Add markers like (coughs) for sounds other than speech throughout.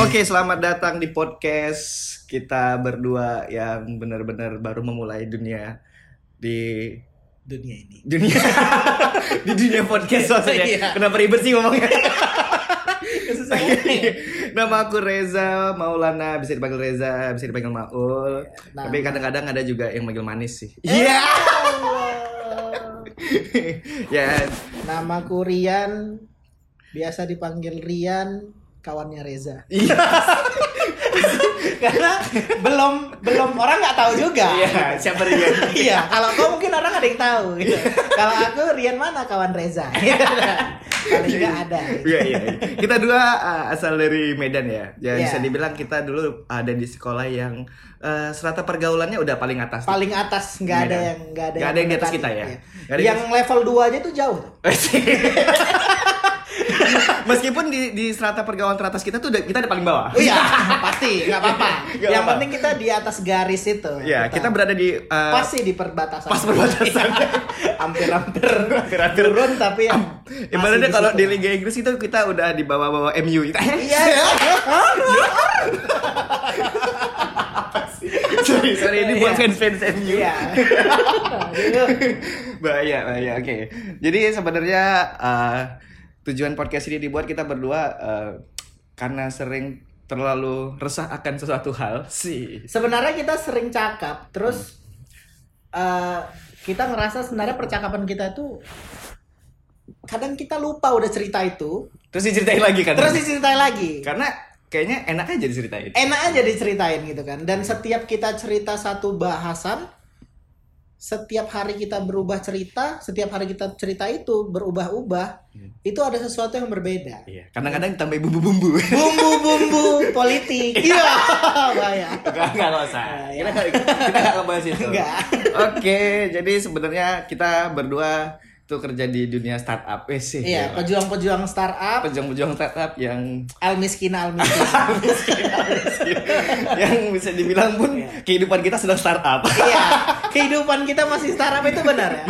Oke, selamat datang di podcast kita berdua yang benar-benar baru memulai dunia di dunia ini. dunia (laughs) di dunia podcast (laughs) maksudnya. Iya. Kenapa ribet sih ngomongnya? (laughs) Kesusahannya. Nama aku Reza Maulana, bisa dipanggil Reza, bisa dipanggil Maul. Nama- Tapi kadang-kadang ada juga yang manggil manis sih. Eh, Iya. Allah. ya, Namaku Rian, biasa dipanggil Rian, kawannya Reza. (laughs) iya. Karena belum belum orang nggak tahu juga. Iya, siapa dia? (laughs) Iya, kalau kau mungkin orang ada yang tahu. Gitu. Kalau aku Rian mana kawan Reza. (laughs) Kalau juga ada. Iya, iya. iya. Kita dua uh, asal dari Medan ya. Ya Iya. bisa dibilang kita dulu ada di sekolah yang uh, serata pergaulannya udah paling atas. Paling atas nggak ada yang nggak ada Nggak ada yang di atas kita ya? Iya. Nggak Yang level 2 aja tuh jauh. Meskipun di di serata pergaulan teratas kita tuh kita ada paling bawah. Iya, (laughs) pasti nggak apa-apa. Yang apa-apa. penting kita di atas garis itu. Iya, kita berada di uh, pasti di perbatasan. pas perbatasan. Hampir-hampir Hampir-hampir. turun tapi ya. Ibaratnya kalau di Liga Inggris itu kita udah di bawah-bawah MU. Iya. (laughs) sorry, sorry ini buat Iya. fans-fans MU. Iya. Aduh. (laughs) bahaya bahaya oke jadi sebenarnya uh, tujuan podcast ini dibuat kita berdua uh, karena sering terlalu resah akan sesuatu hal. Sih Sebenarnya kita sering cakap, terus eh, kita ngerasa sebenarnya percakapan kita itu kadang kita lupa udah cerita itu, terus diceritain lagi kan terus diceritain lagi. karena kayaknya enak aja diceritain. Enak aja diceritain gitu kan. Dan setiap kita cerita satu bahasan, setiap hari kita berubah cerita, setiap hari kita cerita itu berubah-ubah, itu ada sesuatu yang berbeda. iya kadang-kadang ditambah bumbu-bumbu Bumbu-bumbu (laughs) politik. Iya, bahaya. Enggak, enggak, enggak usah. Ya. Kita enggak kita enggak ngebahas itu. Enggak. Oke, jadi sebenarnya kita berdua tuh kerja di dunia startup eh sih. Iya, pejuang-pejuang startup, pejuang-pejuang startup yang al miskin al miskin. (laughs) yang bisa dibilang pun Iya. kehidupan kita sedang startup. iya, (laughs) kehidupan kita masih startup itu benar ya.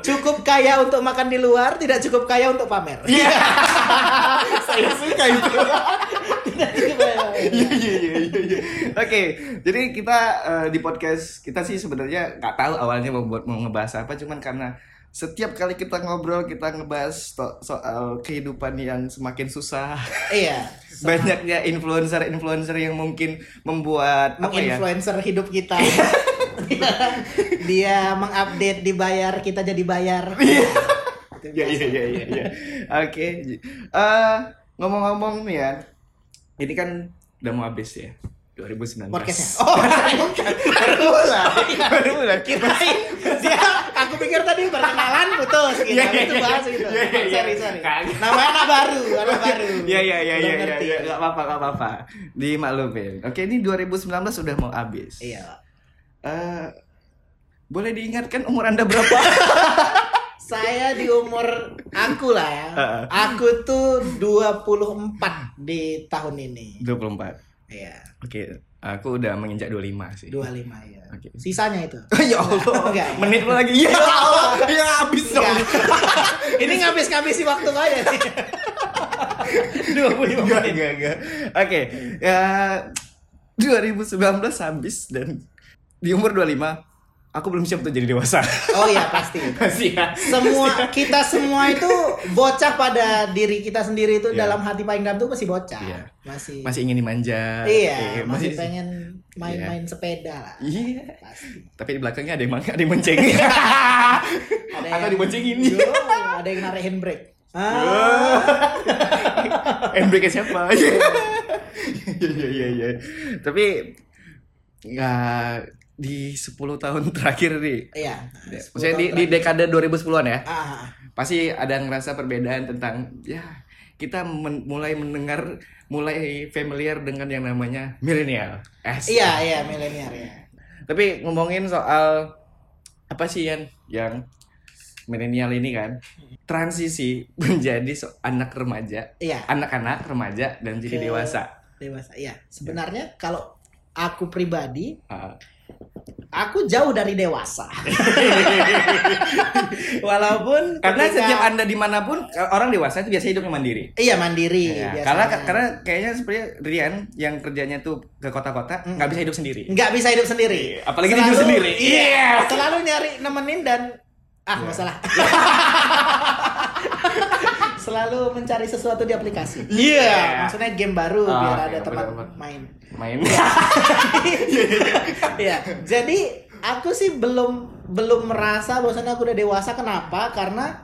Cukup kaya untuk makan di luar, tidak cukup kaya untuk pamer. Iya. (laughs) Saya suka itu. Tidak cukup kaya. Iya iya iya iya. iya. Oke, jadi kita eh, di podcast kita sih sebenarnya nggak tahu awalnya mau buat mau ngebahas apa, cuman karena setiap kali kita ngobrol kita ngebahas soal kehidupan yang semakin susah. Iya. (laughs) Banyaknya influencer-influencer yang mungkin membuat ya? Menginfluencer hidup kita. (laughs) Dia mengupdate dibayar, kita jadi bayar. (laughs) Iya iya iya iya. iya. Oke. Eh, ngomong-ngomong nih ya. Ini kan udah mau habis ya. 2019. Podcastnya. Oh, bukan. baru mulai. Baru mulai. Kirain dia aku pikir tadi perkenalan putus gitu. Habis iya, itu iya. bahas gitu. Iya, iya. Sorry, sorry. Kagak. Namanya anak baru, anak baru. Iya iya iya iya iya ngerti. iya. Enggak apa-apa enggak apa-apa. Dimaklumin. Oke, ini 2019 sudah mau habis. Iya. Eh, boleh diingatkan umur Anda berapa? (laughs) Saya di umur aku lah ya. Aku tuh 24 di tahun ini. 24. Iya, Oke, aku udah menginjak 25 sih. 25 ya. Oke. Sisanya itu. (laughs) ya Allah. Enggak. Menit lagi. (laughs) Ya Allah. Ya habis dong. Enggak. (laughs) Ini ngabis-ngabisi waktu aja sih. 25 Enggak, menit. enggak, enggak. Oke, ya 2019 habis dan di umur 25 aku belum siap untuk jadi dewasa. Oh iya pasti. (laughs) Masih ya. Semua kita semua itu bocah pada diri kita sendiri itu Iya. dalam hati paling dalam tuh masih bocah. Iya. Masih. Masih ingin dimanja. Iya, Eh, masih pengen main-main sepeda lah. Iya. Pasti. Tapi di belakangnya ada yang ada yang bonceng. (laughs) Ada Atau yang- diboncengin. Yo, ada yang narik handbrake. Ah. (laughs) Handbrake siapa? Iya iya iya iya. Tapi nggak di 10 tahun (laughs) terakhir nih. Iya. Maksudnya di, di dekade 2010-an ya. Ah, Pasti ada ngerasa perbedaan tentang ya kita men- mulai mendengar mulai familiar dengan yang namanya milenial. Asik. iya, iya milenial ya. Tapi ngomongin soal apa sih Yan yang milenial ini kan transisi menjadi so- anak remaja, Iya, anak-anak remaja dan jadi Ke- dewasa. dewasa. Iya, sebenarnya kalau aku pribadi Ah, aku jauh dari dewasa. (laughs) Walaupun Karena ketika- setiap anda di mana pun orang dewasa itu biasa hidupnya mandiri. iya mandiri Ya, biasanya. karena karena kayaknya sebenarnya Rian yang kerjanya tuh ke kota-kota Mm. nggak bisa hidup sendiri. nggak bisa hidup sendiri. Iya, apalagi tidur sendiri. Iya. Iya. Selalu nyari nemenin dan ah Iya. masalah. (laughs) Selalu mencari sesuatu di aplikasi. Iya. Maksudnya game baru Ah, biar oke, ada tempat benar-benar. main. Main. (laughs) Iya. Jadi aku sih belum belum merasa bahwasannya aku udah dewasa. Kenapa? Karena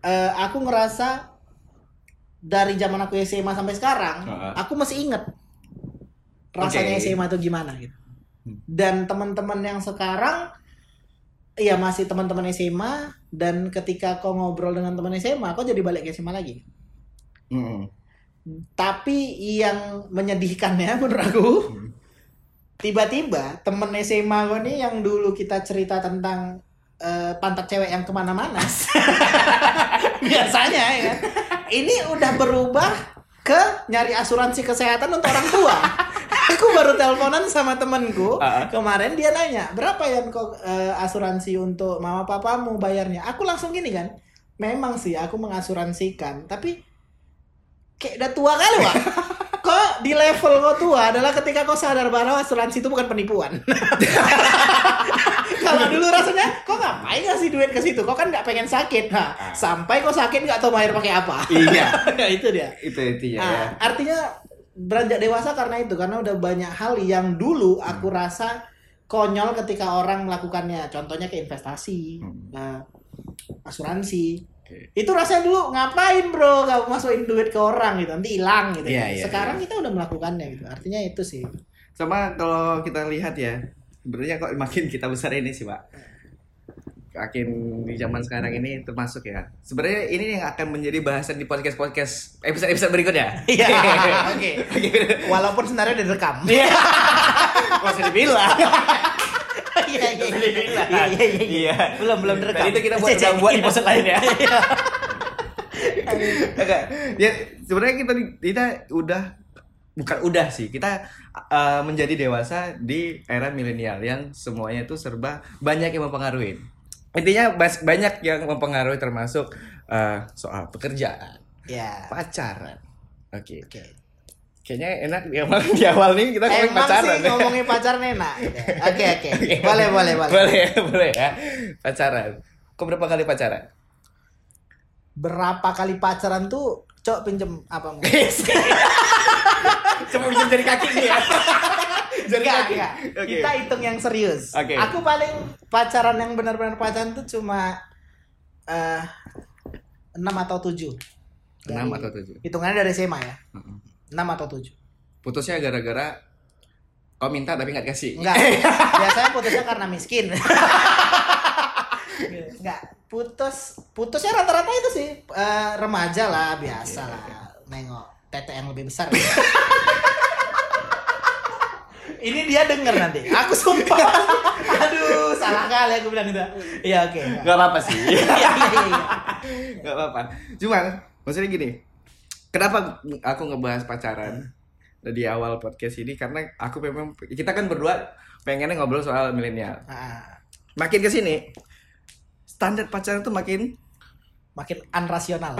eh, aku ngerasa dari zaman aku SMA sampai sekarang, Heeh. aku masih inget rasanya Oke. SMA itu gimana gitu. Hmm. Dan teman-teman yang sekarang, iya masih teman-teman SMA. Dan ketika kau ngobrol dengan teman SMA, kau jadi balik ke SMA lagi. Mm-mm. Tapi yang menyedihkannya (laughs) menurut aku Hmm. tiba-tiba temen SMA gue nih yang dulu kita cerita tentang eh, pantat cewek yang ke mana-mana (laughs) biasanya ya ini udah berubah ke nyari asuransi kesehatan untuk orang tua aku baru teleponan sama temenku Ah. kemarin dia nanya berapa ya kok eh, asuransi untuk mama papamu bayarnya? Aku langsung gini kan memang sih aku mengasuransikan tapi kayak udah tua kali wah (laughs) kok di level kau tua adalah ketika kau sadar bahwa asuransi itu bukan penipuan. (laughs) Kalau dulu rasanya kok ngapain ngasih duit ke situ? Kau kan nggak pengen sakit. Nah sampai kau sakit nggak tahu bayar pakai apa. Iya. Nah, (laughs) itu dia. Itu itu ya. Nah, artinya beranjak dewasa karena itu karena udah banyak hal yang dulu aku rasa konyol ketika orang melakukannya. Contohnya ke investasi Hmm. nah, asuransi. Oke. itu rasanya dulu ngapain bro? Kamu masukin duit ke orang gitu. Nanti hilang gitu. Iya, iya, sekarang iya. kita udah melakukannya gitu. Artinya itu sih. Sama kalau kita lihat ya, sebenarnya kok makin kita besar ini sih, Pak. Makin di zaman sekarang ini termasuk ya. Sebenarnya ini yang akan menjadi bahasan di podcast-podcast episode-episode berikutnya. Iya, (laughs) oke. walaupun sebenarnya udah direkam (laughs) Iya. Masih dibilang. iya iya iya iya iya Iya. belum belum direkam Dan itu kita buat udah buat di episode lain ya. (laughs) Ya, sebenarnya kita kita udah bukan udah sih. Kita uh, menjadi dewasa di era milenial yang semuanya itu serba banyak yang mempengaruhi. Intinya banyak yang mempengaruhi termasuk uh, soal pekerjaan, ya pacaran. Oke. oke Kayaknya enak di awal di awal nih kita ngomongin Emang pacaran. sih ngomongin pacaran enak. (laughs) Oke oke. Boleh boleh boleh. boleh ya, boleh ya. Pacaran. Kau berapa kali pacaran? Berapa kali pacaran tuh cok pinjem apa (laughs) mau? Coba pinjam jari kaki nih ya. Jari Enggak, kaki. enggak. Oke. Kita hitung yang serius. Oke. Aku paling pacaran yang benar-benar pacaran tuh cuma eh 6 atau 7. Enam atau tujuh. Hitungannya dari SMA ya. Mm-mm. 6 atau 7. Putusnya gara-gara kau minta tapi nggak kasih. Enggak. (laughs) Biasanya putusnya karena miskin. Enggak. Putus putusnya rata-rata itu sih eh, remaja lah, biasa lah. Nengok tete yang lebih besar. Ini dia denger nanti. Aku sumpah. (laughs) Aduh, salah kali aku bilang itu. Iya, oke. Gak apa-apa sih. (laughs) Iya, iya, iya, iya. Gak apa-apa. Cuman maksudnya gini. Kenapa aku ngebahas pacaran di awal podcast ini karena aku memang kita kan berdua pengennya ngobrol soal milenial. Ah, Makin ke sini standar pacaran tuh makin makin unrasional.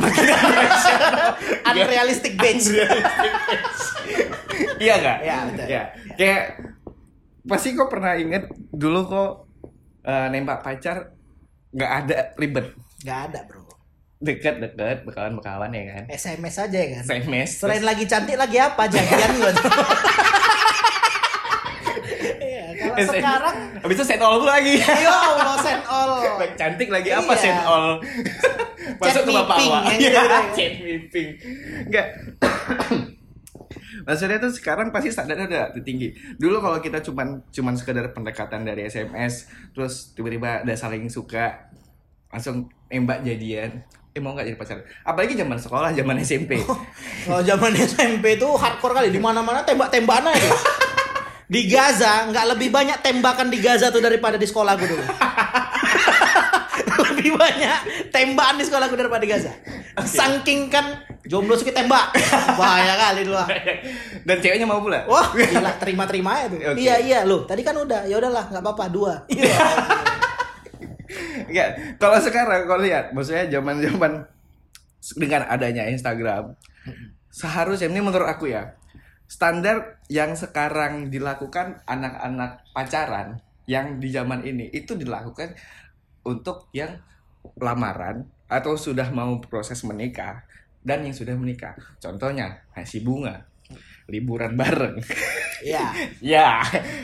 (laughs) Unrealistic bench. Iya nggak? Iya, betul. Ya. Kayak pasti kok pernah inget dulu kok eh, nembak pacar nggak ada ribet Gak ada, Bro. deket-deket bekawan-bekawan ya kan SMS aja ya kan. SMS Selain lagi cantik lagi apa jadian gue (laughs) Iya, kalau sekarang habis itu set all dulu lagi ya Allah send all. Cantik lagi apa Iya. set all masuk ke bapak awak yang Iya, ya. chat meeting enggak maksudnya tuh sekarang pasti standarnya udah tinggi dulu kalau kita cuman cuman sekedar pendekatan dari SMS terus tiba-tiba ada saling suka langsung nembak jadian eh mau nggak jadi pacar apalagi zaman sekolah zaman SMP (laughs) Kalau zaman SMP itu hardcore kali di mana-mana tembak-tembakan aja. Di Gaza nggak lebih banyak tembakan di Gaza tuh daripada di sekolah gue dulu. (laughs) lebih banyak tembakan di sekolah gue daripada di Gaza. Saking kan Jomblo suka tembak. (laughs) Bahaya kali dulu. ah. Dan ceweknya mau pula. Wah, (laughs) gila terima-terima ya tuh. Oke. Iya, iya, loh. Tadi kan udah. Ya udahlah, nggak apa-apa, dua. (laughs) Iya. Enggak, kalau sekarang kalau lihat, maksudnya zaman-zaman dengan adanya Instagram, seharusnya ini menurut aku ya, standar yang sekarang dilakukan anak-anak pacaran yang di zaman ini itu dilakukan untuk yang lamaran atau sudah mau proses menikah dan yang sudah menikah. Contohnya ngasih bunga, liburan bareng. Iya. (laughs) Ya,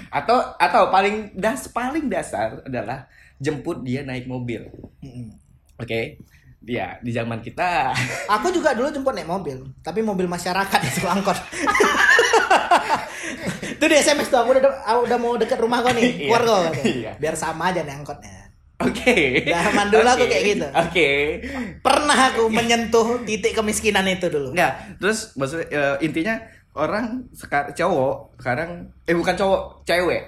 atau atau paling das paling dasar adalah jemput dia naik mobil. Mm-mm. Oke. Dia di zaman kita. (laughs) Aku juga dulu jemput naik mobil, tapi mobil masyarakat itu angkot. (laughs) itu di SMS tuh aku udah aku udah mau deket rumah kau nih, Iya. keluar kau. Iya. Biar sama aja nih angkotnya. Oke. Zaman dulu aku Oke. kayak gitu. Oke. Pernah aku menyentuh titik kemiskinan itu dulu. Enggak, terus maksudnya eh, intinya orang sekarang cowok sekarang eh bukan cowok, cewek.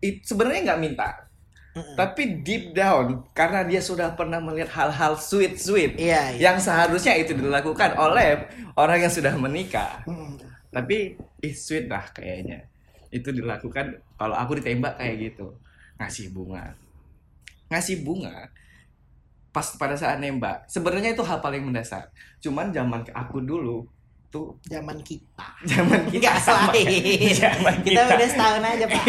It, sebenarnya nggak minta. Mm-mm. Tapi deep down karena dia sudah pernah melihat hal-hal sweet-sweet Iya, iya. yang seharusnya itu dilakukan oleh orang yang sudah menikah. Mm-mm. tapi ih sweet lah kayaknya itu dilakukan kalau aku ditembak kayak gitu ngasih bunga ngasih bunga pas pada saat nembak sebenarnya itu hal paling mendasar cuman zaman aku dulu tuh Zaman kita. (laughs) zaman kita Enggak sama lain. ya. (laughs) zaman Kita udah setahun aja, Pak.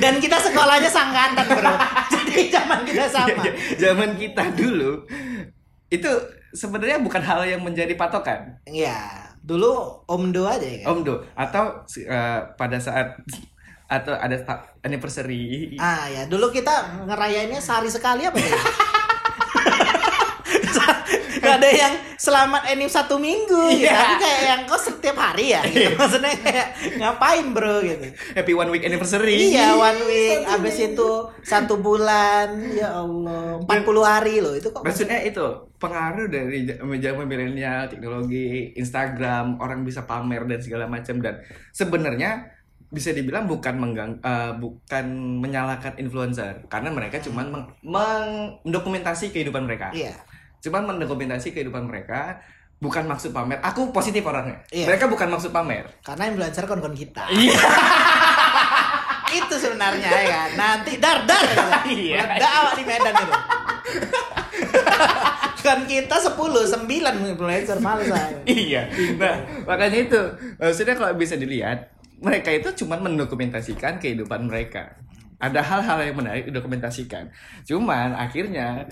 Dan kita sekolahnya sangkatan, Bro. (laughs) Jadi zaman kita sama. Iya, zaman kita dulu itu sebenarnya bukan hal yang menjadi patokan Iya. Dulu Omdo aja ya kan. Om Do atau eh, pada saat atau ada anniversary. Ah ya, dulu kita ngerayainnya sehari sekali apa ya? (laughs) Gak ada yang selamat enim satu minggu gitu. Iya. Tapi kayak yang kok setiap hari ya gitu. Maksudnya kayak ngapain bro gitu. Happy one week anniversary. Iya one week. Abis itu satu bulan. Ya Allah. 40 hari loh Itu kok Maksudnya itu pengaruh dari zaman milenial, teknologi, Instagram, orang bisa pamer dan segala macam. Dan sebenarnya bisa dibilang bukan menggang, eh, bukan menyalahkan influencer karena mereka cuman meng- mendokumentasi kehidupan mereka. Iya Cuman mendokumentasi kehidupan mereka bukan maksud pamer. Aku positif orangnya. Iya. Mereka bukan maksud pamer. Karena influencer kon-kon kita Iya. (laughs) Itu sebenarnya ya kan Nanti dar dar Iya. Meledak awak di Medan itu (laughs) Kan kita 10 9 influencer saya iya. Nah, makanya itu maksudnya kalau bisa dilihat mereka itu cuma mendokumentasikan kehidupan mereka. Ada hal-hal yang menarik didokumentasikan. Cuman akhirnya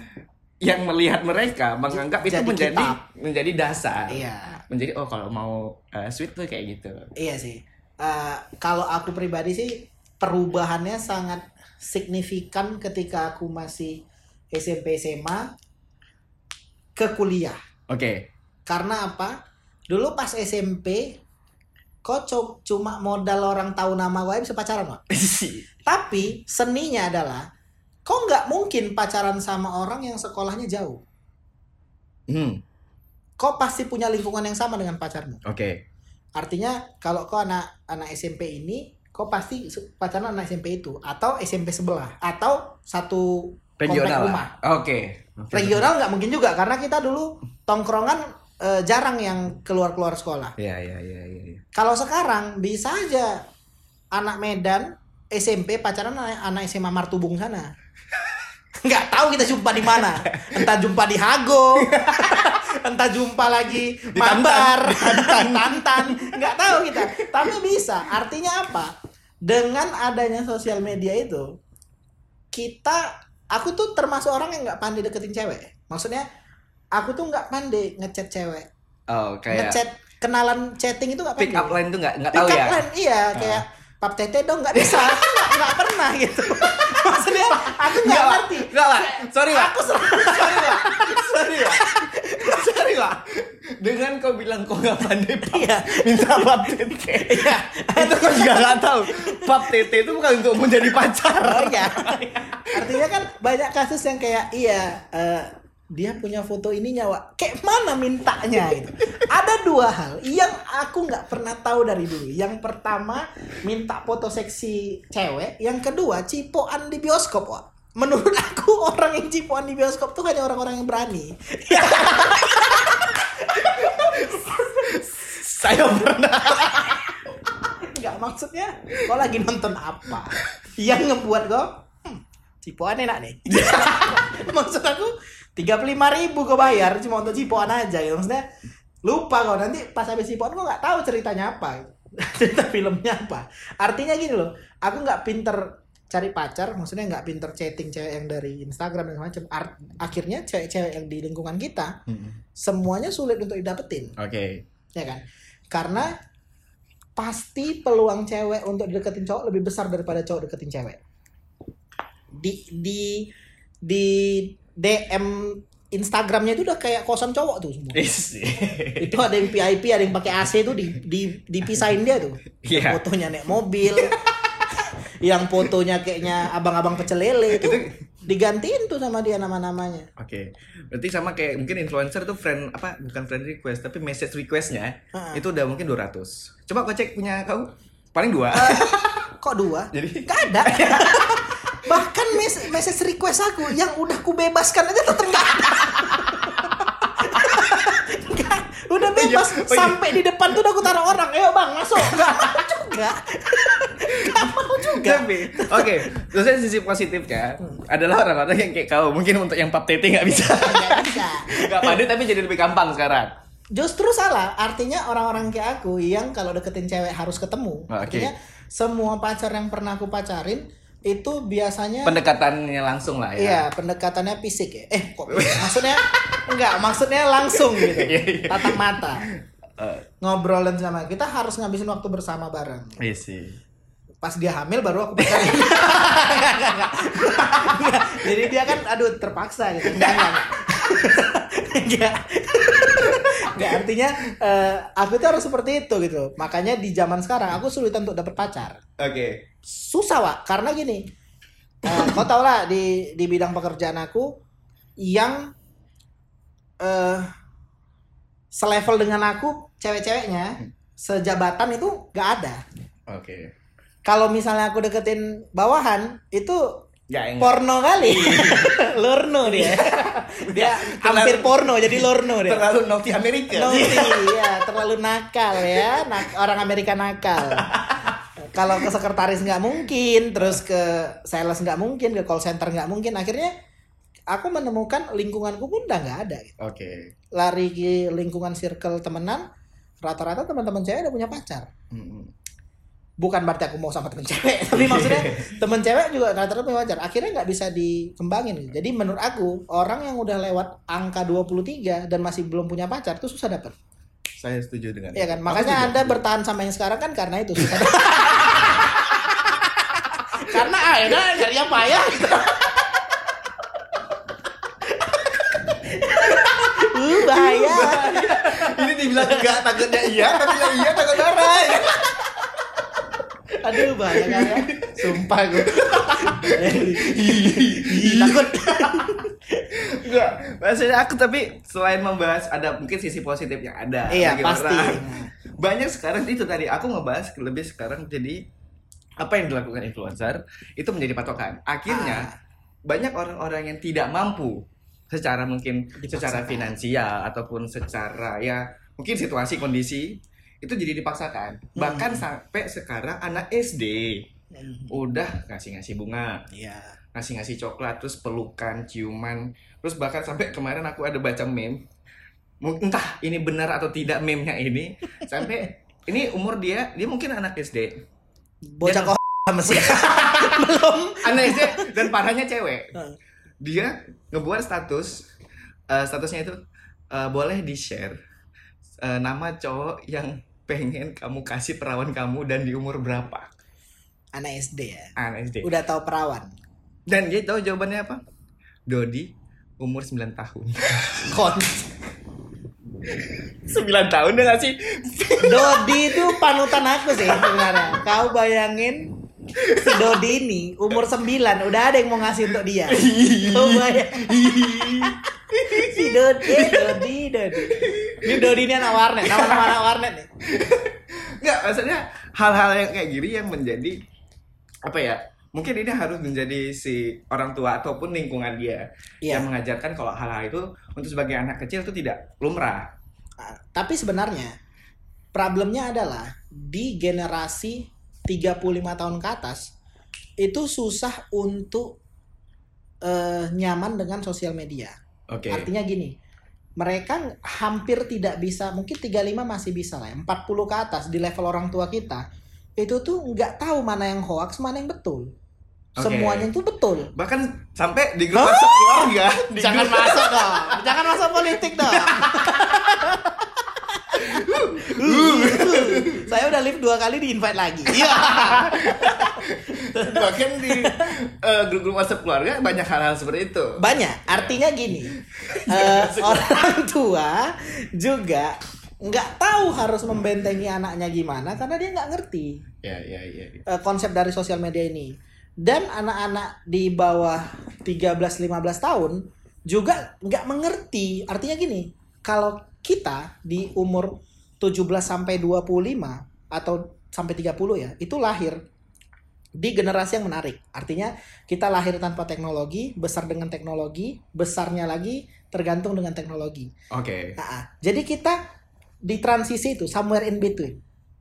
yang melihat mereka menganggap itu Jadi menjadi kitab. menjadi dasar. Iya Menjadi oh kalau mau uh, sweet tuh kayak gitu. Iya sih. Eh, kalau aku pribadi sih perubahannya sangat signifikan ketika aku masih SMP SMA ke kuliah. Oke. Karena apa? Dulu pas SMP cu- cuma modal orang tahu nama gue bisa pacaran, Pak. (laughs) Tapi seninya adalah kok nggak mungkin pacaran sama orang yang sekolahnya jauh. hmm, Kok pasti punya lingkungan yang sama dengan pacarmu. oke. Artinya kalau kau anak anak SMP ini, kau pasti pacaran anak SMP itu atau SMP sebelah atau satu Regional. rumah. Oke. Oke. Regional nggak mungkin juga karena kita dulu tongkrongan eh, jarang yang keluar-keluar sekolah. Iya, iya, iya, iya. iya. Kalau sekarang bisa aja anak Medan SMP pacaran anak, SMA Martubung sana. (laughs) Nggak tahu kita jumpa di mana. Entah jumpa di Hago, (laughs) entah jumpa lagi Di Mambar, di (laughs) Tantan, nggak tahu kita. Tapi bisa. Artinya apa? Dengan adanya sosial media itu, kita, aku tuh termasuk orang yang nggak pandai deketin cewek. Maksudnya, aku tuh nggak pandai ngechat cewek. Oh, kayak Ngechat kenalan chatting itu nggak pick pandai. up line tuh nggak nggak Pick tahu up ya. line, iya kayak pap tete dong nggak bisa (laughs) nggak pernah gitu (laughs) maksudnya aku nggak ngerti Nggak, Wak. Sorry, Wak. aku (laughs) Sorry, Wak. Sorry, Wak. Sorry, Wak. Dengan kau bilang kau nggak pandai pap, Iya. minta pap tete. Iya. itu kau juga nggak tahu. Pap tete itu bukan untuk menjadi pacar. oh ya artinya kan banyak kasus yang kayak iya eh, dia punya foto ini nyawa kayak mana mintanya gitu. ada dua hal yang aku nggak pernah tahu dari dulu. Yang pertama minta foto seksi cewek. Yang kedua cipoan di bioskop wak. menurut aku orang yang cipoan di bioskop tuh hanya orang-orang yang berani. Saya pernah. Nggak maksudnya kok lagi nonton apa? Yang ngebuat kok hmm, cipuan enak nih. (laughs) Maksud aku tiga puluh lima ribu kau bayar cuma untuk cipoan aja gitu. Maksudnya lupa kau nanti pas habis cipoan kau nggak tahu ceritanya apa. (laughs) Cerita filmnya apa. Artinya gini loh aku nggak pinter cari pacar maksudnya nggak pinter chatting cewek yang dari Instagram dan macam. Art- akhirnya cewek-cewek yang di lingkungan kita semuanya sulit untuk didapetin. Oke. ya kan? Karena pasti peluang cewek untuk deketin cowok lebih besar daripada cowok deketin cewek. Di di di DM Instagramnya itu udah kayak kosan cowok tuh semua Is. itu ada yang VIP ada yang pakai AC tuh di, di dipisahin dia tuh Iya. fotonya naik mobil yang fotonya kayaknya abang-abang pecel lele itu digantiin tuh sama dia nama-namanya Oke, berarti sama kayak mungkin influencer tuh friend apa bukan friend request tapi message requestnya Ha-ha. itu udah mungkin 200. Coba kau cek punya kau paling dua. kok dua (laughs) Jadi Gak ada. (laughs) Bahkan mes message request aku yang udah ku bebaskan aja ada. Nggak, udah bebas Oh iya, oh iya. sampai di depan tuh udah aku taruh orang. Ayo bang masuk. Gak mau juga. Gak mau juga. tapi oke, terus sisi positifnya adalah orang-orang yang kayak kau mungkin untuk yang pap tete nggak bisa. Gak bisa. Nggak tapi jadi lebih gampang sekarang. Justru salah. Artinya orang-orang kayak aku yang kalau deketin cewek harus ketemu. Oke. Artinya semua pacar yang pernah aku pacarin itu biasanya Pendekatannya langsung lah ya. Iya, pendekatannya fisik ya. Eh, kok maksudnya enggak, maksudnya langsung (laughs) gitu. Iya, iya. Tatap mata. Eh, Ngobrol dan sama. Kita harus ngabisin waktu bersama bareng. Iya sih. Pas dia hamil baru aku. (laughs) Enggak. Jadi dia kan aduh terpaksa gitu. Enggak, enggak. enggak. (laughs) Enggak, artinya eh, aku tuh harus seperti itu gitu. Makanya di zaman sekarang aku sulit untuk dapet pacar. Oke. susah Wak karena gini eh, kau tau lah di di bidang pekerjaan aku yang eh selevel dengan aku cewek-ceweknya sejabatan itu gak ada Oke. kalau misalnya aku deketin bawahan itu Enggak. porno kali (laughs) lorno dia dia hampir porno jadi lorno dia Terlalu naughty Amerika. Naughty, ya terlalu nakal ya, nak orang Amerika nakal. (laughs) Kalau ke sekretaris nggak mungkin, terus ke sales nggak mungkin, ke call center nggak mungkin. Akhirnya aku menemukan lingkunganku pun udah nggak ada. Oke. Lari ke lingkungan circle temenan, rata-rata teman-teman cewek udah punya pacar. Mm-mm. Bukan berarti aku mau sama temen cewek, (laughs) tapi maksudnya (laughs) temen cewek juga rata-rata punya pacar. Akhirnya nggak bisa dikembangin. Jadi menurut aku orang yang udah lewat angka 23 dan masih belum punya pacar tuh susah dapet. Saya setuju dengan Iya kan, makanya Anda bertahan sama yang sekarang kan karena itu. susah. (laughs) karena akhirnya cari yang payah. uh, bahaya. Ini dibilang enggak takutnya iya, tapi iya takut marah. Aduh, bahaya kan ya. Sumpah gue. (laughs) Takut. Enggak, maksudnya aku tapi selain membahas ada mungkin sisi positif yang ada. Iya, pasti. Banyak sekarang itu tadi aku ngebahas lebih sekarang jadi apa yang dilakukan influencer itu menjadi patokan. Akhirnya Ah. banyak orang-orang yang tidak mampu secara mungkin secara finansial ataupun secara ya mungkin situasi kondisi itu jadi dipaksakan. Bahkan Hmm. sampai sekarang anak SD udah ngasih-ngasih bunga, Iya. ngasih-ngasih coklat terus pelukan ciuman terus bahkan sampai kemarin aku ada baca meme entah ini benar atau tidak meme-nya ini sampai ini umur dia dia mungkin anak SD Bocah kok sama sih. (laughs) Belum. anak SD dan parahnya cewek Hmm. dia ngebuat status eh, statusnya itu eh, boleh di share eh, nama cowok yang pengen kamu kasih perawan kamu dan di umur berapa Anak SD ya. anak SD Udah tahu perawan. dan dia tahu jawabannya apa Dodi umur 9 tahun (laughs) Kon. 9 tahun udah ngasih Dodi itu panutan aku sih sebenarnya. Kau bayangin si Dodi ini umur 9 udah ada yang mau ngasih untuk dia. (laughs) Kau bayang. (laughs) si Dodi, Dodi, Dodi. Ini Dodi ini anak warnet, nama-nama anak warnet nih. Enggak, maksudnya hal-hal yang kayak gini yang menjadi apa ya? Mungkin ini harus menjadi si orang tua ataupun lingkungan dia Iya. yang mengajarkan kalau hal-hal itu untuk sebagai anak kecil itu tidak lumrah. Ah, Tapi sebenarnya problemnya adalah di generasi 35 tahun ke atas itu susah untuk eh, nyaman dengan sosial media. Oke. Artinya gini, mereka hampir tidak bisa, mungkin 35 masih bisa lah, ya, 40 ke atas di level orang tua kita itu tuh nggak tahu mana yang hoax, mana yang betul. Oke. Semuanya itu betul. Bahkan sampai di grup WhatsApp keluarga. (laughs) di Jangan grup- masuk dong. Jangan masuk politik dong. (laughs) Saya udah live dua kali di invite lagi. Iya. (laughs) bahkan di eh, grup-grup WhatsApp keluarga banyak hal-hal seperti itu. Banyak. Artinya gini, (laughs) eh, orang tua juga nggak tahu harus membentengi anaknya gimana karena dia nggak ngerti Ya, ya, ya. ya. eh, konsep dari sosial media ini. Dan anak-anak di bawah 13-15 tahun juga nggak mengerti. Artinya gini, kalau kita di umur 17 sampai 25 atau sampai 30 ya, itu lahir di generasi yang menarik. Artinya kita lahir tanpa teknologi, besar dengan teknologi, besarnya lagi tergantung dengan teknologi. Oke. Nah, jadi kita di transisi itu somewhere in between.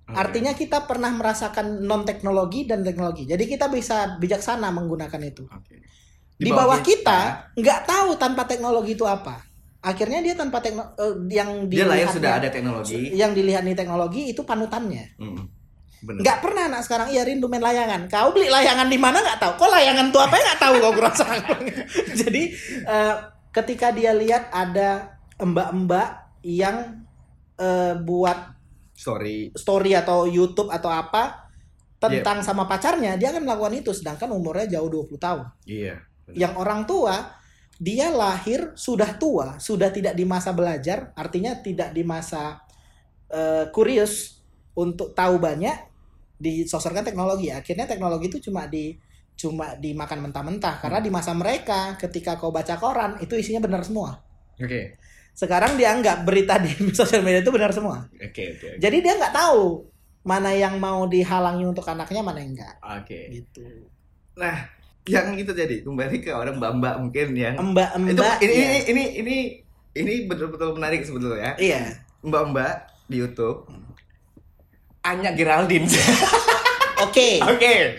Oke. Artinya kita pernah merasakan non teknologi dan teknologi. Jadi kita bisa bijaksana menggunakan itu. Oke. Di, bawah kita nggak tahu tanpa teknologi itu apa. Akhirnya dia tanpa teknologi yang dia lahir sudah ada teknologi. yang dilihat nih teknologi itu panutannya. Hmm. Nggak pernah anak sekarang iya rindu main layangan. Kau beli layangan di mana nggak tahu. Kok layangan tuh apa ya nggak tahu kau kurasa. (laughs) Jadi eh, ketika dia lihat ada mbak-mbak yang eh, buat Story. story atau YouTube atau apa tentang sama pacarnya, dia akan melakukan itu sedangkan umurnya jauh 20 tahun. Iya. benar. Yang orang tua dia lahir sudah tua, sudah tidak di masa belajar, artinya tidak di masa eh, kurius untuk tahu banyak disosorkan teknologi. Akhirnya teknologi itu cuma di cuma dimakan mentah-mentah karena di masa mereka ketika kau baca koran itu isinya benar semua. Oke. Sekarang dianggap berita di (laughs) sosial media itu benar semua. Oke, oke. Jadi dia nggak tahu mana yang mau dihalangi untuk anaknya, mana yang enggak. Oke. Gitu. Nah, yang itu jadi kembali ke orang mbak-mbak mungkin yang itu Mbak-mbak. ini, iya. ini ini ini ini betul-betul menarik sebetulnya. Iya. Mbak-mbak di YouTube Anya Geraldine. (laughs) Oke, Oke.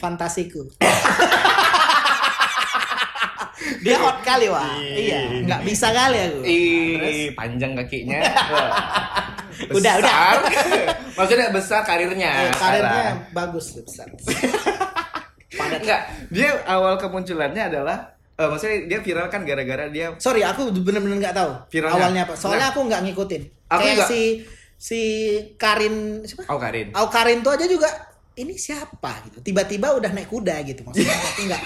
fantasiku. (laughs) dia hot kali wah. Iya, nggak bisa kali aku. Ih, panjang kakinya. (laughs) Udah, Besar. Maksudnya besar karirnya. Eh, karirnya sekarang. bagus besar. Padat. Enggak, dia awal kemunculannya adalah eh, maksudnya dia viral kan gara-gara dia Sorry, aku bener-bener nggak tahu Viralnya. awalnya apa. Soalnya aku nggak ngikutin. Aku Kayak nggak- si si Karin siapa? Oh Karin. Au Karin tuh aja juga ini siapa gitu. Tiba-tiba udah naik kuda gitu maksudnya. (laughs) Tapi enggak.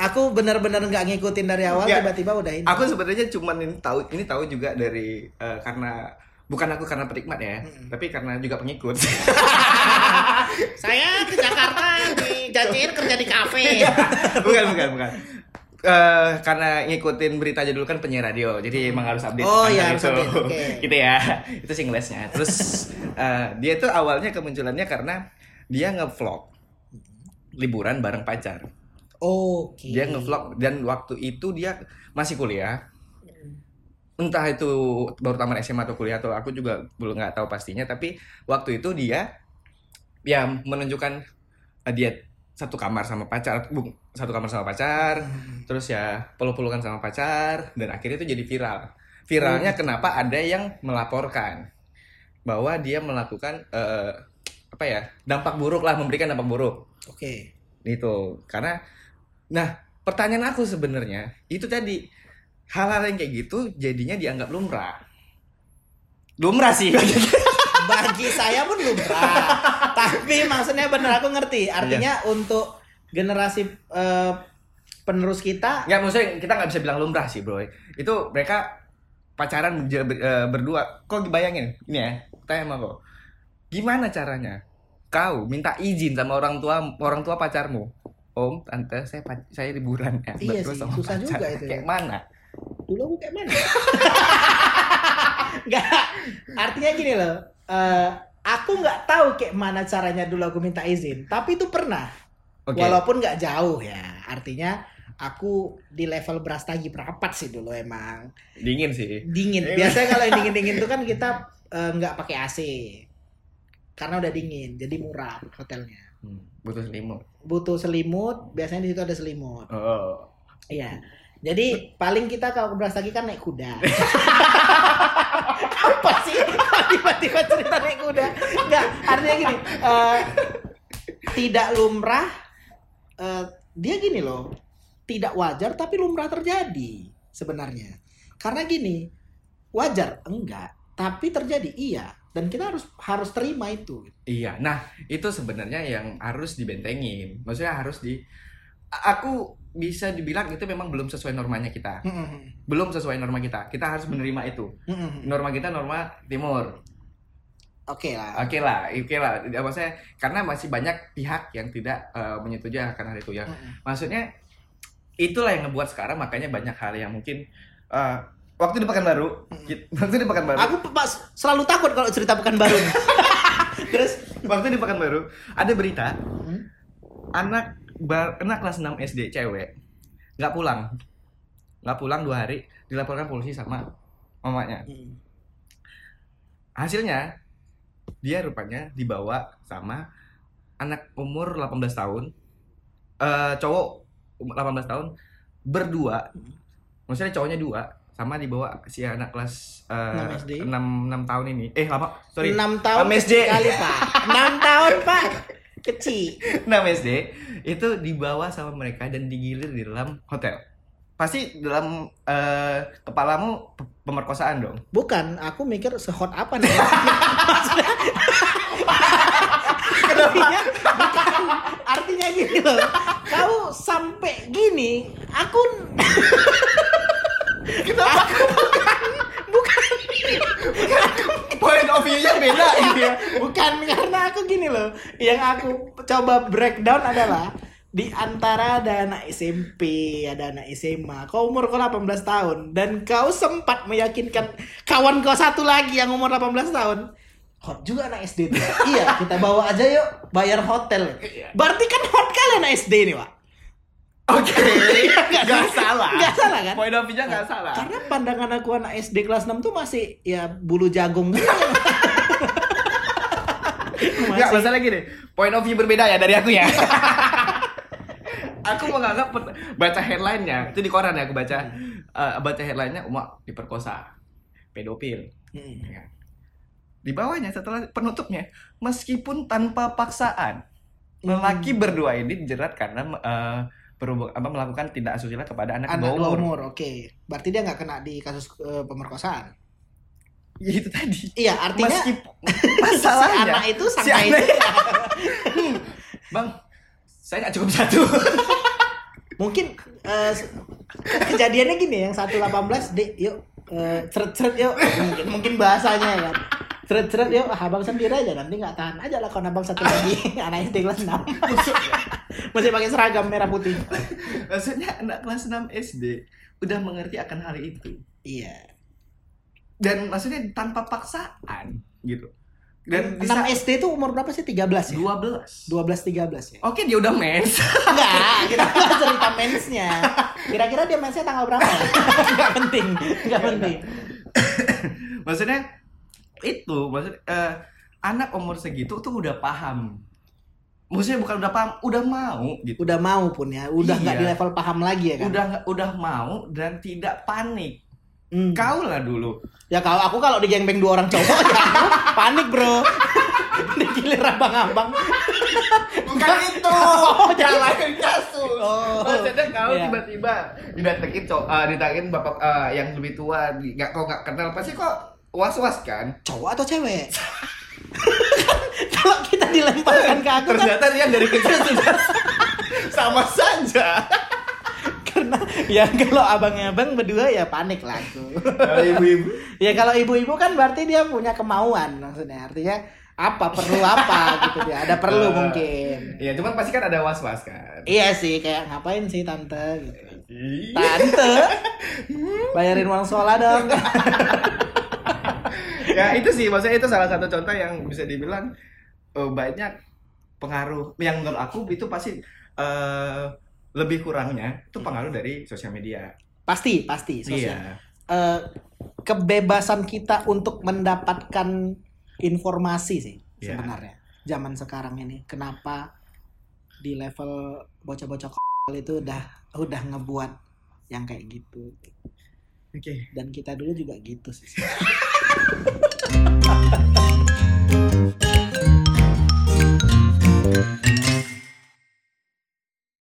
Aku bener-bener nggak ngikutin dari awal tiba-tiba udah ini. Aku sebenarnya cuman ini tahu ini tahu juga dari eh, karena bukan aku karena penikmat ya, tapi karena juga pengikut. (laughs) Saya ke Jakarta dijanjiin kerja di kafe. bukan bukan bukan. Eh, karena ngikutin berita aja dulu kan penyiar radio, jadi emang harus update. Oh, tentang iya, harus itu. update, oke. (laughs) gitu ya, itu singlesnya. Terus eh, dia tuh awalnya kemunculannya karena dia ngevlog liburan bareng pacar. Oke. Dia ngevlog dan waktu itu dia masih kuliah. Entah itu baru tamat SMA atau kuliah atau aku juga belum nggak tahu pastinya. Tapi waktu itu dia ya menunjukkan eh, dia satu kamar sama pacar, bu, satu kamar sama pacar, terus ya peluk-pelukan sama pacar dan akhirnya itu jadi viral. Viralnya kenapa ada yang melaporkan bahwa dia melakukan eh, apa ya dampak buruk lah memberikan dampak buruk Oke. itu karena nah pertanyaan aku sebenarnya itu tadi hal-hal yang kayak gitu jadinya dianggap lumrah. Lumrah sih. (laughs) Bagi saya pun lumrah. Tapi maksudnya bener aku ngerti. Artinya untuk generasi eh, penerus kita nggak maksudnya kita nggak bisa bilang lumrah sih bro. Itu mereka pacaran ber- eh, berdua. Kok bayangin? Ini ya tanya sama kok. Gimana caranya? Kau minta izin sama orang tua orang tua pacarmu. Om tante saya saya liburan. Ya Iya sih, sama susah pacar." juga itu ya. kayak mana dulu aku kayak mana? Enggak. Artinya gini loh. eh, aku nggak tahu kayak mana caranya dulu aku minta izin. Tapi itu pernah. oke Walaupun nggak jauh ya. Artinya aku di level beras tagi perapat sih dulu emang. dingin sih Dingin. Biasanya kalau yang dingin-dingin itu kan kita eh, nggak pakai AC. Karena udah dingin, jadi murah hotelnya. Hmm, butuh selimut. butuh selimut biasanya di situ ada selimut Oh. iya jadi paling kita kalau ke Brastagi kan naik kuda. (laughs) Apa sih? Tiba-tiba cerita naik kuda? Enggak artinya gini eh, tidak lumrah eh, dia gini loh tidak wajar tapi lumrah terjadi sebenarnya. Karena gini wajar enggak tapi terjadi iya. Dan kita harus harus terima itu. Iya, nah itu sebenarnya yang harus dibentengin. Maksudnya harus di aku bisa dibilang itu memang belum sesuai normanya kita. Belum sesuai norma kita. Kita harus menerima itu. Norma kita norma timur. oke lah Oke lah, oke lah. Ya, Maksudnya karena masih banyak pihak yang tidak eh, menyetujui akan hal itu ya. Maksudnya itulah yang ngebuat sekarang makanya banyak hal yang mungkin eh, waktu di Pekanbaru, kit- (laughs) waktu di Pekanbaru, aku pas selalu takut kalau cerita pekan baru nih. (laughs) terus waktu di Pekanbaru ada berita Hmm? anak bar, anak kelas 6 SD cewek. Nggak pulang. Nggak pulang dua hari dilaporkan polisi sama mamanya. Hasilnya dia rupanya dibawa sama anak umur 18 tahun eh cowok umur 18 tahun berdua. Maksudnya cowoknya dua sama dibawa si anak kelas eh, 6 SD. 6, 6 tahun ini. Eh lama sorry. 6 tahun SD. kali pak. 6 tahun pak (laughs) kecil. (laughs) 6 SD itu dibawa sama mereka dan digilir di dalam hotel. Pasti dalam eh, kepalamu pe- pemerkosaan dong? Bukan aku mikir sehot apa nih? Maksudnya (laughs) artinya bukan. Artinya gini loh. Kau sampai gini aku bukan point of view-nya beda ini ya Bukan karena aku gini loh. Yang aku coba breakdown adalah di antara ada anak SMP, ada anak SMA. Kau umur kau 18 tahun dan kau sempat meyakinkan kawan kau satu lagi yang umur 18 tahun. Hot juga anak SD tuh. iya, kita bawa aja yuk bayar hotel. Berarti kan hot kali anak SD nih, Pak. Oke. (laughs) Nggak salah. Nggak salah kan? point of view-nya nggak salah. Karena pandangan aku anak SD kelas 6 tuh masih ya bulu jagung gitu. (laughs) Nggak, masalah gini. Point of view berbeda ya dari aku ya. (laughs) Aku menganggap baca headline-nya. Itu di koran ya aku baca. Eh, baca headline-nya umak diperkosa. Pedofil. Hmm. Ya. Di bawahnya setelah penutupnya, meskipun tanpa paksaan, lelaki berdua ini dijerat karena eh, berhubung apa melakukan tindak asusila kepada anak, anak di bawah umur. umur oke. Berarti dia nggak kena di kasus eh, pemerkosaan? Ya, itu tadi. iya artinya Meskipun (laughs) si masalahnya anak itu si sangka itu anak- Bang, saya nggak cukup satu. mungkin eh, kejadiannya gini yang 118 dek yuk eh, ceret-ceret yuk. Mungkin mungkin bahasanya ya. Ceret-ceret yuk ah, abang sendiri aja nanti nggak tahan aja lah kalau abang satu lagi anak SD kelas 6 masih pakai seragam merah putih (laughs) Maksudnya anak kelas 6 SD udah mengerti akan hal itu. iya Dan maksudnya tanpa paksaan gitu. Dan 6 bisa SD itu umur berapa sih 13 ya 12. 12 13 ya Oke, dia udah mens. (laughs) Enggak, kita cerita mensnya. Kira-kira dia mensnya tanggal berapa? (laughs) Enggak penting, enggak penting. (coughs) maksudnya itu maksud eh, anak umur segitu tuh udah paham maksudnya bukan udah paham udah mau gitu Udah mau pun ya, udah nggak Iya. di level paham lagi ya kan? udah nggak- udah mau dan tidak panik Hmm. kau lah dulu Ya kalau aku kalau digengbeng dua orang cowok (laughs) ya aku panik bro. (laughs) Digilir abang-abang. bukan (laughs) itu Oh, lain kasus Oh. maksudnya kau Iya. tiba-tiba didatengin cowok eh, didatengin bapak eh, yang lebih tua nggak kau nggak kenal pasti kok was was kan Cowok atau cewek? (laughs) kalau kita dilemparkan ke aku kan ternyata dia dari kecil sudah (laughs) sama saja. Karena ya kalau abangnya abang berdua ya panik lah aku. Kalau ibu-ibu? (laughs) Ya kalau ibu-ibu kan berarti dia punya kemauan maksudnya. Artinya apa perlu apa gitu dia. Ada perlu Eh, mungkin. Iya, cuman pasti kan ada was-was kan. iya sih kayak ngapain sih tante gitu. Tante? Bayarin uang sekolah dong ya itu sih, maksudnya itu salah satu contoh yang bisa dibilang eh, banyak pengaruh. Yang menurut aku itu pasti eh, lebih kurangnya itu pengaruh dari sosial media. pasti pasti sosial Iya. Eh, kebebasan kita untuk mendapatkan informasi sih Iya. sebenarnya zaman sekarang ini kenapa di level bocah-bocah itu udah udah ngebuat yang kayak gitu Oke. dan kita dulu juga gitu sih (laughs) ハハハハ!